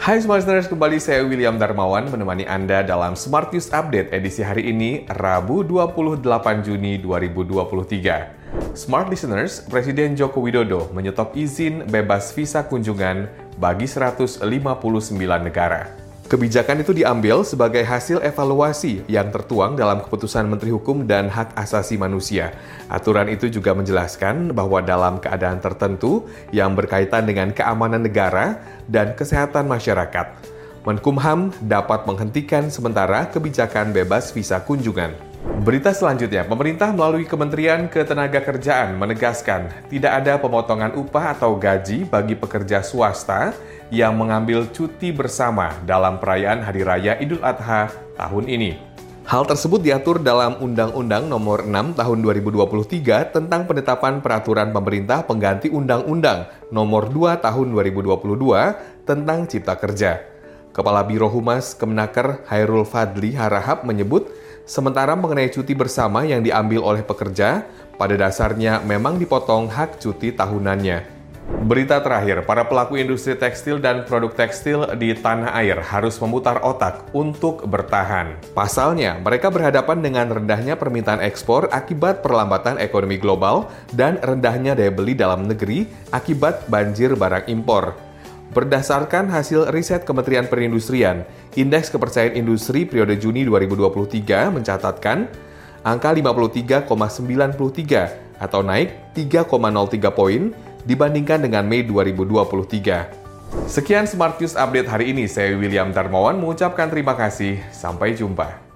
Hai Smart Listeners, kembali saya William Darmawan menemani Anda dalam Smart News Update edisi hari ini, Rabu 28 Juni 2023. Smart Listeners, Presiden Joko Widodo menyetop izin bebas visa kunjungan bagi 159 negara. Kebijakan itu diambil sebagai hasil evaluasi yang tertuang dalam keputusan Menteri Hukum dan Hak Asasi Manusia. Aturan itu juga menjelaskan bahwa dalam keadaan tertentu yang berkaitan dengan keamanan negara dan kesehatan masyarakat, Menkumham dapat menghentikan sementara kebijakan bebas visa kunjungan. Berita selanjutnya, pemerintah melalui Kementerian Ketenagakerjaan menegaskan tidak ada pemotongan upah atau gaji bagi pekerja swasta yang mengambil cuti bersama dalam perayaan Hari Raya Idul Adha tahun ini. Hal tersebut diatur dalam Undang-Undang Nomor 6 Tahun 2023 tentang penetapan peraturan pemerintah pengganti Undang-Undang Nomor 2 Tahun 2022 tentang Cipta Kerja. Kepala Biro Humas Kemenaker Hairul Fadli Harahap menyebut, sementara mengenai cuti bersama yang diambil oleh pekerja, pada dasarnya memang dipotong hak cuti tahunannya. Berita terakhir, para pelaku industri tekstil dan produk tekstil di tanah air harus memutar otak untuk bertahan. Pasalnya, mereka berhadapan dengan rendahnya permintaan ekspor akibat perlambatan ekonomi global dan rendahnya daya beli dalam negeri akibat banjir barang impor. Berdasarkan hasil riset Kementerian Perindustrian, Indeks Kepercayaan Industri periode Juni 2023 mencatatkan angka 53,93 atau naik 3,03 poin dibandingkan dengan Mei 2023. Sekian Smart News Update hari ini. Saya William Darmawan mengucapkan terima kasih. Sampai jumpa.